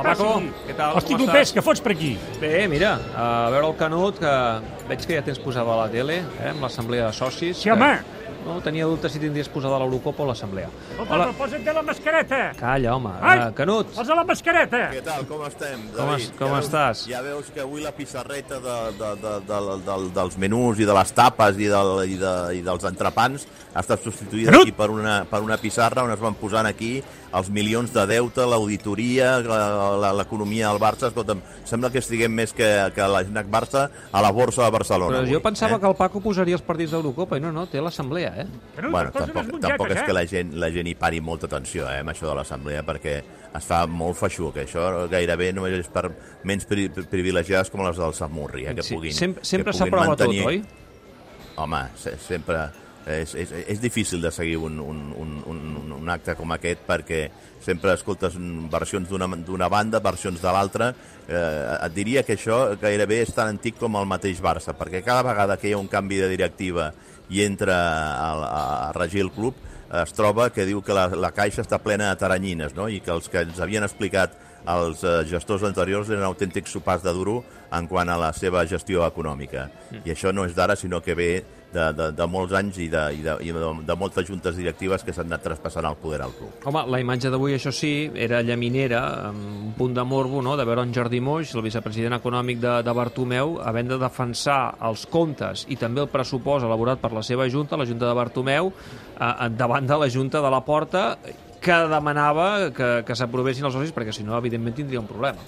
Hola, Paco. Què tal? Hosti, Com Clopés, estàs? què fots per aquí? Bé, mira, a veure el Canut, que veig que ja tens posada a la tele, eh, amb l'assemblea de socis. Sí, home. Que... No, tenia dubtes si tindries posada l'Eurocopa o l'assemblea. Escolta, Hola. posa't de la mascareta. Calla, home. Ai! Uh, Canut, Posa la mascareta. Què tal, com estem, Com David? es- com ja veus, estàs? Ja veus que avui la pissarreta de, de, de, de, de, dels menús i de les tapes i, del, i, de, i dels entrepans ha estat substituïda Canut! aquí per una, per una pissarra on es van posant aquí els milions de deute, l'auditoria, la- la- l'economia del Barça. Escolta'm, sembla que estiguem més que, que la Snac Barça a la borsa de Barcelona. però avui, jo pensava eh? que el Paco posaria els partits d'Eurocopa i no, no, té l'assemblea, eh? Canut, Bueno, tampoc, mongetes, tampoc és eh? que la gent, la gent hi pari molta atenció eh, amb això de l'assemblea perquè es fa molt feixuc. Això gairebé només és per menys pri privilegiades com les del Samurri, eh, que Sí, puguin, sempre sempre que puguin s'aprova tot, oi? Home, se, sempre... És, és, és difícil de seguir un, un, un, un, un acte com aquest perquè sempre escoltes versions d'una banda, versions de l'altra. Eh, et diria que això gairebé és tan antic com el mateix Barça, perquè cada vegada que hi ha un canvi de directiva i entra a, a, a regir el club, es troba que diu que la, la caixa està plena de taranyines, no? i que els que ens havien explicat els eh, gestors anteriors eren autèntics sopars de duro en quant a la seva gestió econòmica. Mm. I això no és d'ara, sinó que ve de, de, de molts anys i de, i de, i de, de moltes juntes directives que s'han anat traspassant el poder al club. Home, la imatge d'avui, això sí, era llaminera, amb un punt de morbo, no?, de veure en Jordi Moix, el vicepresident econòmic de, de Bartomeu, havent de defensar els comptes i també el pressupost elaborat per la seva junta, la junta de Bartomeu, eh, davant de la junta de la Porta, que demanava que, que s'aprovessin els socis, perquè si no, evidentment, tindria un problema.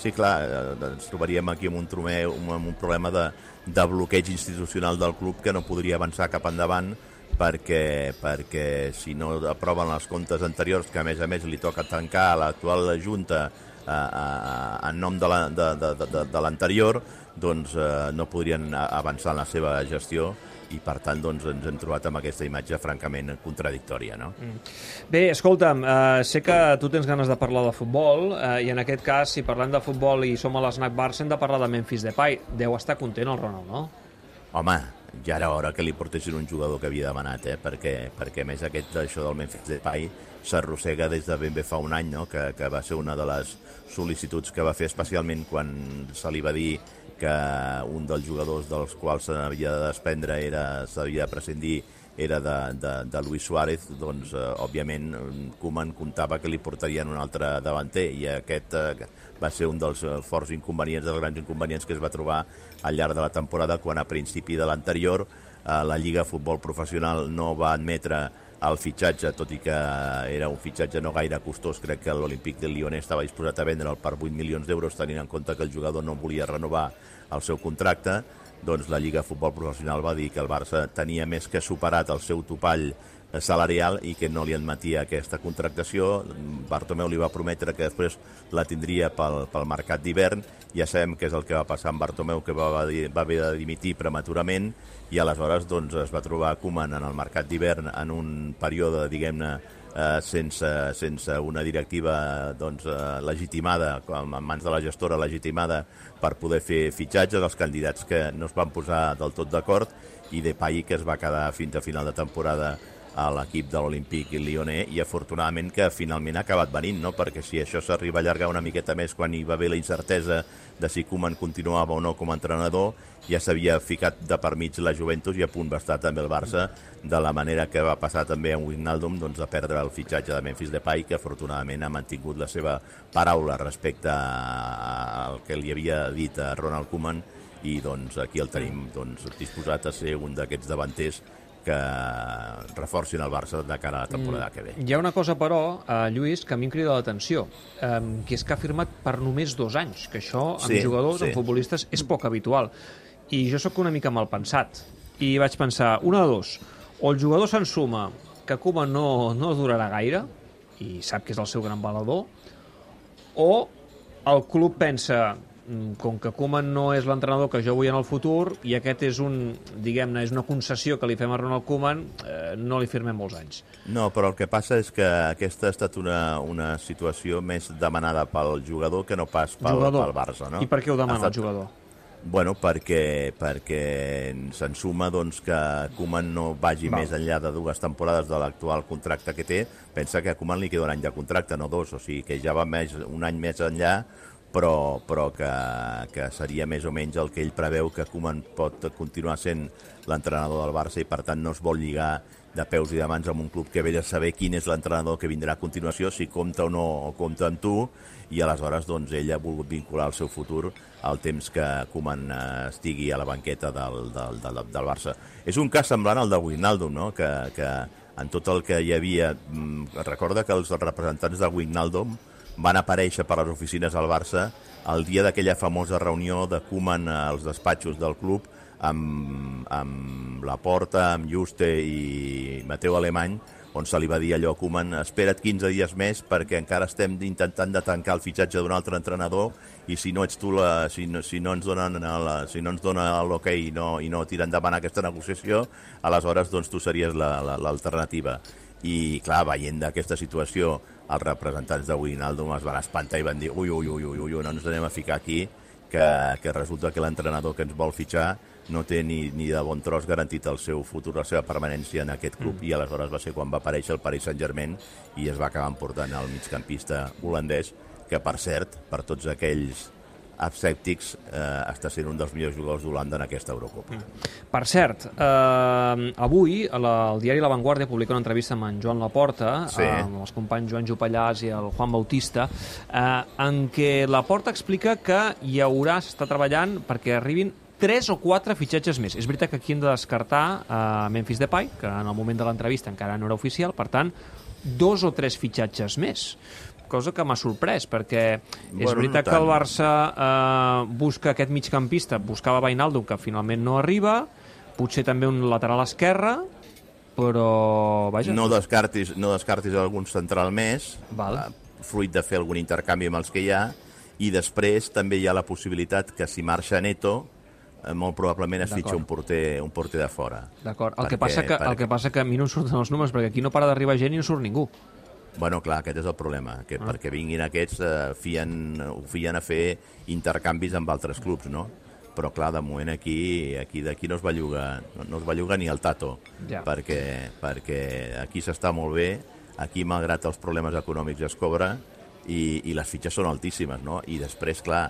Sí, clar, eh, ens trobaríem aquí amb un, trumer, amb un problema de, de bloqueig institucional del club que no podria avançar cap endavant perquè, perquè si no aproven els comptes anteriors, que a més a més li toca tancar a l'actual Junta en nom de la- de, de, de, de, de l'anterior, doncs eh, no podrien avançar en la seva gestió i per tant doncs, ens hem trobat amb aquesta imatge francament contradictòria. No? Bé, escolta'm, eh, sé que tu tens ganes de parlar de futbol eh, i en aquest cas, si parlem de futbol i som a l'Snac Barça, hem de parlar de Memphis Depay. Deu estar content el Ronald, no? Home, ja era hora que li portessin un jugador que havia demanat, eh? perquè, perquè més aquest això del Memphis Depay s'arrossega des de ben bé fa un any, no? que, que va ser una de les sol·licituds que va fer especialment quan se li va dir que un dels jugadors dels quals s'havia de desprendre era s'havia de prescindir era de, de, de Luis Suárez, doncs, eh, òbviament, Koeman comptava que li portarien un altre davanter i aquest eh, va ser un dels eh, forts inconvenients, dels grans inconvenients que es va trobar al llarg de la temporada quan a principi de l'anterior eh, la Lliga Futbol Professional no va admetre el fitxatge, tot i que era un fitxatge no gaire costós, crec que l'Olímpic de Lyon estava disposat a vendre'l per 8 milions d'euros, tenint en compte que el jugador no volia renovar el seu contracte, doncs la Lliga Futbol Professional va dir que el Barça tenia més que superat el seu topall salarial i que no li admetia aquesta contractació. Bartomeu li va prometre que després la tindria pel, pel mercat d'hivern. Ja sabem què és el que va passar amb Bartomeu, que va, va, va haver de dimitir prematurament i aleshores doncs, es va trobar Koeman en el mercat d'hivern en un període, diguem-ne, eh, sense, sense una directiva doncs, eh, legitimada, com en mans de la gestora legitimada per poder fer fitxatges, els candidats que no es van posar del tot d'acord i Depay que es va quedar fins a final de temporada a l'equip de l'Olímpic Lyonnais i afortunadament que finalment ha acabat venint, no? perquè si això s'arriba a allargar una miqueta més quan hi va haver la incertesa de si Koeman continuava o no com a entrenador, ja s'havia ficat de per mig la Juventus i a punt va estar també el Barça, de la manera que va passar també amb Wijnaldum, doncs, de perdre el fitxatge de Memphis Depay, que afortunadament ha mantingut la seva paraula respecte al que li havia dit a Ronald Koeman i doncs aquí el tenim doncs, disposat a ser un d'aquests davanters que reforcin el Barça de cara a la temporada mm. que ve. Hi ha una cosa, però, eh, Lluís, que a mi em crida l'atenció, eh, que és que ha firmat per només dos anys, que això amb Sí, jugadors, sí. amb futbolistes, és poc habitual. I jo sóc una mica mal pensat. I vaig pensar, una de dos, o el jugador s'ensuma que Koeman no, no durarà gaire, i sap que és el seu gran valedor, o el club pensa, "Mm, com que Koeman no és l'entrenador que jo vull en el futur i aquest és un, diguem-ne, és una concessió que li fem a Ronald Koeman, eh, no li firmem molts anys. No, però el que passa és que aquesta ha estat una, una situació més demanada pel jugador que no pas pel, Jugador. pel Barça. No? I per què ho demana estat- el jugador? Bueno, perquè, perquè se'n suma doncs, que Koeman no vagi Val. més enllà de dues temporades de l'actual contracte que té. Pensa que a Koeman li queda un any de contracte, no dos, o sigui que ja va més, un any més enllà, però, però que, que seria més o menys el que ell preveu que Koeman pot continuar sent l'entrenador del Barça i per tant no es vol lligar de peus i de mans amb un club que ve de saber quin és l'entrenador que vindrà a continuació, si compta o no o compta amb tu, i aleshores doncs, ell ha volgut vincular el seu futur al temps que Koeman eh, estigui a la banqueta del, del, del, del Barça. És un cas semblant al de Wijnaldum, no? que, que en tot el que hi havia... mm, Recorda que els representants de Wijnaldum van aparèixer per les oficines al Barça el dia d'aquella famosa reunió de Koeman als despatxos del club amb, amb la Porta, amb Juste i Mateu Alemany, on se li va dir allò a Koeman, espera't 15 dies més perquè encara estem intentant de tancar el fitxatge d'un altre entrenador i si no ets tu la, si, no, si no ens donen la, si no ens dona l'ok i no, i no tira endavant aquesta negociació, aleshores doncs tu series l'alternativa. La, la, I clar, veient d'aquesta situació, els representants de Wijnaldum es van espantar i van dir ui, ui, ui, ui, ui, no ens anem a ficar aquí que, que resulta que l'entrenador que ens vol fitxar no té ni, ni de bon tros garantit el seu futur, la seva permanència en aquest club, mm. i aleshores va ser quan va aparèixer el Paris Saint-Germain i es va acabar emportant el migcampista holandès, que per cert, per tots aquells escèptics, eh, està sent un dels millors jugadors d'Holanda en aquesta Eurocopa. Mm. Per cert, eh, avui la, el diari La Vanguardia publica una entrevista amb en Joan Laporta, Sí. eh, amb els companys Joan Jopallàs i el Juan Bautista, eh, en què Laporta explica que hi haurà, s'està treballant perquè arribin tres o quatre fitxatges més. És veritat que aquí hem de descartar eh, Memphis Depay, que en el moment de l'entrevista encara no era oficial, per tant, dos o tres fitxatges més cosa que m'ha sorprès, perquè és Bueno, no veritat que tant. el Barça eh, busca aquest migcampista, buscava Vainaldo, que finalment no arriba, potser també un lateral esquerre, però... Vaja, No descartis, no descartis algun central més, Val. eh, fruit de fer algun intercanvi amb els que hi ha, i després també hi ha la possibilitat que si marxa Neto, eh, molt probablement es fitxa un porter, un porter de fora. D'acord. El, que Perquè- passa que, el perquè- que passa que a mi no em surten els números, perquè aquí no para d'arribar gent i no surt ningú. Bueno, clar, aquest és el problema, que ah. perquè vinguin aquests eh, fien, ho fien a fer intercanvis amb altres clubs, no? Però clar, de moment aquí aquí d'aquí no es belluga, no, no es belluga ni el Tato, Ja. perquè, perquè aquí s'està molt bé, aquí malgrat els problemes econòmics es cobra i, i les fitxes són altíssimes, no? I després, clar,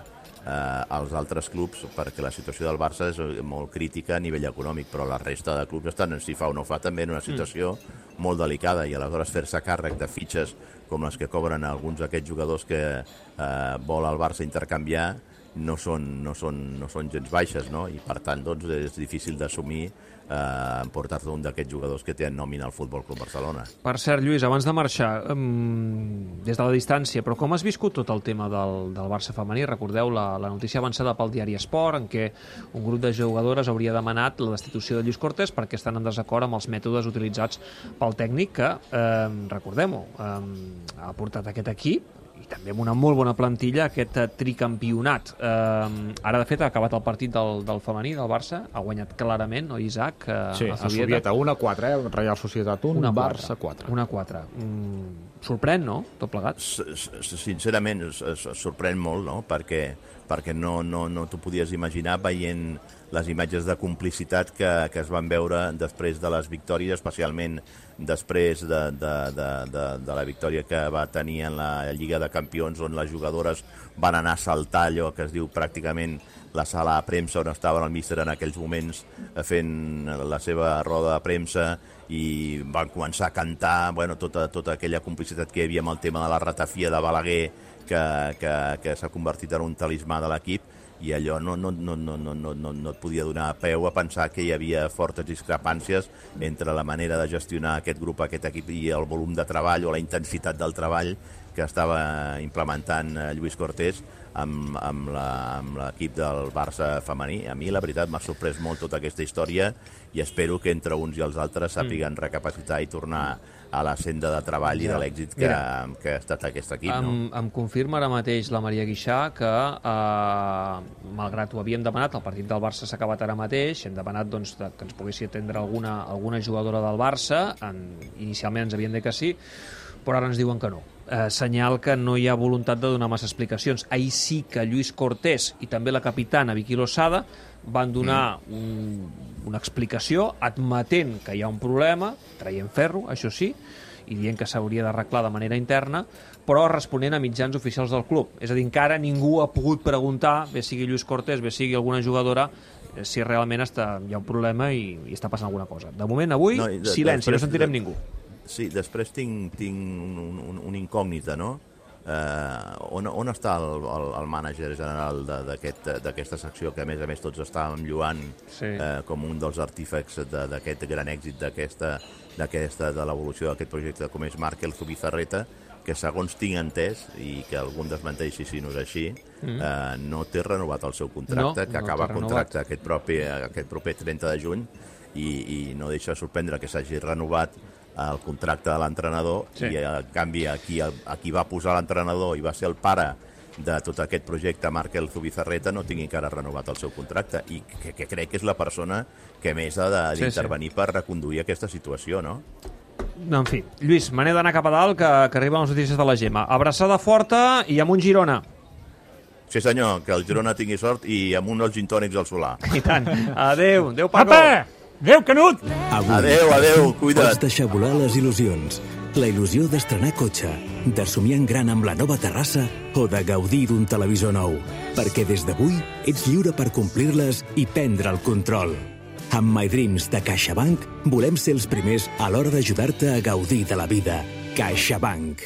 eh, els altres clubs, perquè la situació del Barça és molt crítica a nivell econòmic, però la resta de clubs estan, si fa o no fa, també en una situació mm. molt delicada i aleshores fer-se càrrec de fitxes com les que cobren alguns d'aquests jugadors que eh, vol el Barça intercanviar no són, no són, no són gens baixes, no? I per tant, doncs, és difícil d'assumir eh, emportar-te un d'aquests jugadors que té en nòmina al Futbol Club Barcelona. Per cert, Lluís, abans de marxar, um, des de la distància, però com has viscut tot el tema del, del Barça femení? Recordeu la, la notícia avançada pel diari Esport, en què un grup de jugadores hauria demanat la destitució de Lluís Cortés perquè estan en desacord amb els mètodes utilitzats pel tècnic que, eh, recordem-ho, eh, ha portat aquest equip i també amb una molt bona plantilla aquest eh, tricampionat. Eh, ara, de fet, ha acabat el partit del, del femení, del Barça, ha guanyat clarament, no, Isaac? Eh, Sí, a Sovieta 1 a 4, eh? Real Societat 1, una Barça 4. Una 4. Mm, sorprèn, no?, tot plegat. Sincerament, es sorprèn molt, no?, perquè, perquè no, no, no t'ho podies imaginar veient les imatges de complicitat que, que es van veure després de les victòries, especialment després de, de, de, de, de la victòria que va tenir en la Lliga de Campions, on les jugadores van anar a saltar allò que es diu pràcticament la sala de premsa on estava el míster en aquells moments eh, fent la seva roda de premsa i van començar a cantar bueno, tota, tota aquella complicitat que hi havia amb el tema de la ratafia de Balaguer que, que, que s'ha convertit en un talismà de l'equip i allò no, no, no, no, no, no, no, no et podia donar peu a pensar que hi havia fortes discrepàncies entre la manera de gestionar aquest grup, aquest equip i el volum de treball o la intensitat del treball que estava implementant eh, Lluís Cortés amb, amb l'equip del Barça femení. A mi, la veritat, m'ha sorprès molt tota aquesta història i espero que entre uns i els altres sàpiguen recapacitar i tornar a la senda de treball i de l'èxit que, Mira. que ha estat aquest equip. No? Em, em confirma ara mateix la Maria Guixà que, eh, malgrat ho havíem demanat, el partit del Barça s'ha acabat ara mateix, hem demanat doncs, que ens poguessi atendre alguna, alguna jugadora del Barça, en, inicialment ens havien dit que sí, però ara ens diuen que no. Eh, senyal que no hi ha voluntat de donar massa explicacions. Ahir sí que Lluís Cortés i també la capitana Vicky Losada van donar mm. un, una explicació admetent que hi ha un problema, traient ferro, això sí, i dient que s'hauria d'arreglar de manera interna, però responent a mitjans oficials del club. És a dir, encara ningú ha pogut preguntar, bé sigui Lluís Cortés, bé sigui alguna jugadora, eh, si realment està, hi ha un problema i, i està passant alguna cosa. De moment, avui, no, de, silenci, després, no sentirem de, ningú. Sí, després tinc, tinc un, un, un incògnita, no? eh, on, on està el, el, el mànager general d'aquesta aquest, secció, que a més a més tots estàvem lluant sí. eh, com un dels artífecs d'aquest gran èxit d'aquesta de l'evolució d'aquest projecte, com és Markel Zubizarreta, que segons tinc entès, i que algun desmenteixi si no és així, mm. eh, no té renovat el seu contracte, no, que no acaba contracte aquest propi, aquest proper 30 de juny, i, i no deixa sorprendre que s'hagi renovat el contracte de l'entrenador sí. i en canvi a qui, a qui va posar l'entrenador i va ser el pare de tot aquest projecte, Markel Zubizarreta, no tingui encara renovat el seu contracte i que, que crec que és la persona que més ha d'intervenir sí, sí. per reconduir aquesta situació, no? En fi, Lluís, me n'he d'anar cap a dalt, que, que arriben les notícies de la Gemma. Abraçada forta i amb un Girona. Sí, senyor, que el Girona tingui sort i amb un dels gintònics al solar. I tant. Adéu, adéu, Paco. Apa! Adéu, Canut! Avui, adéu, adéu, cuida't. Pots deixar volar les il·lusions. La il·lusió d'estrenar cotxe, de somiar en gran amb la nova terrassa o de gaudir d'un televisor nou. Perquè des d'avui ets lliure per complir-les i prendre el control. Amb My Dreams de CaixaBank volem ser els primers a l'hora d'ajudar-te a gaudir de la vida. CaixaBank.